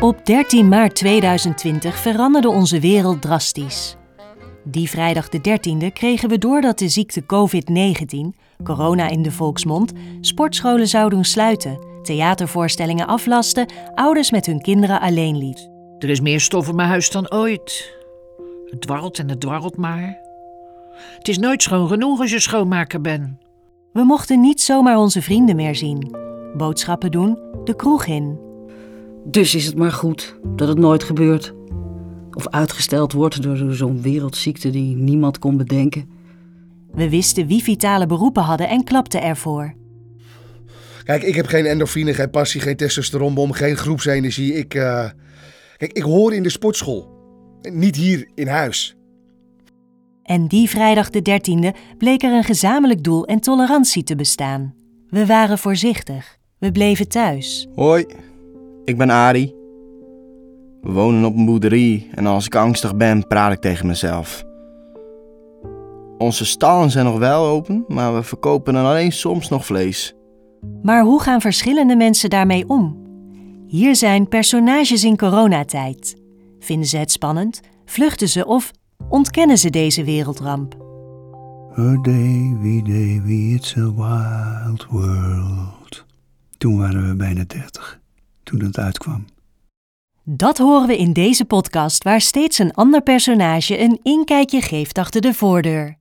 Op 13 maart 2020 veranderde onze wereld drastisch. Die vrijdag de 13e kregen we door dat de ziekte COVID-19, corona in de volksmond, sportscholen zouden sluiten, theatervoorstellingen aflasten, ouders met hun kinderen alleen liet. Er is meer stof in mijn huis dan ooit. Het dwarrelt en het dwarrelt maar. Het is nooit schoon genoeg als je schoonmaker bent. We mochten niet zomaar onze vrienden meer zien, boodschappen doen, de kroeg in. Dus is het maar goed dat het nooit gebeurt. Of uitgesteld wordt door zo'n wereldziekte die niemand kon bedenken. We wisten wie vitale beroepen hadden en klapten ervoor. Kijk, ik heb geen endorfine, geen passie, geen testosteronbom, geen groepsenergie. Ik, eh, Kijk, ik hoor in de sportschool. Niet hier in huis. En die vrijdag de 13e bleek er een gezamenlijk doel en tolerantie te bestaan. We waren voorzichtig. We bleven thuis. Hoi, ik ben Ari. We wonen op een boerderie en als ik angstig ben, praat ik tegen mezelf. Onze stallen zijn nog wel open, maar we verkopen dan alleen soms nog vlees. Maar hoe gaan verschillende mensen daarmee om? Hier zijn personages in coronatijd. Vinden ze het spannend? Vluchten ze of ontkennen ze deze wereldramp? Day, we, it's a wild world. Toen waren we bijna dertig, toen het uitkwam. Dat horen we in deze podcast, waar steeds een ander personage een inkijkje geeft achter de voordeur.